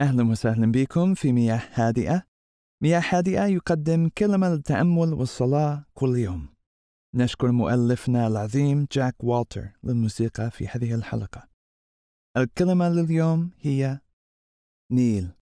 أهلا وسهلا بكم في مياه هادئة. مياه هادئة يقدم كلمة للتأمل والصلاة كل يوم. نشكر مؤلفنا العظيم جاك والتر للموسيقى في هذه الحلقة. الكلمة لليوم هي نيل.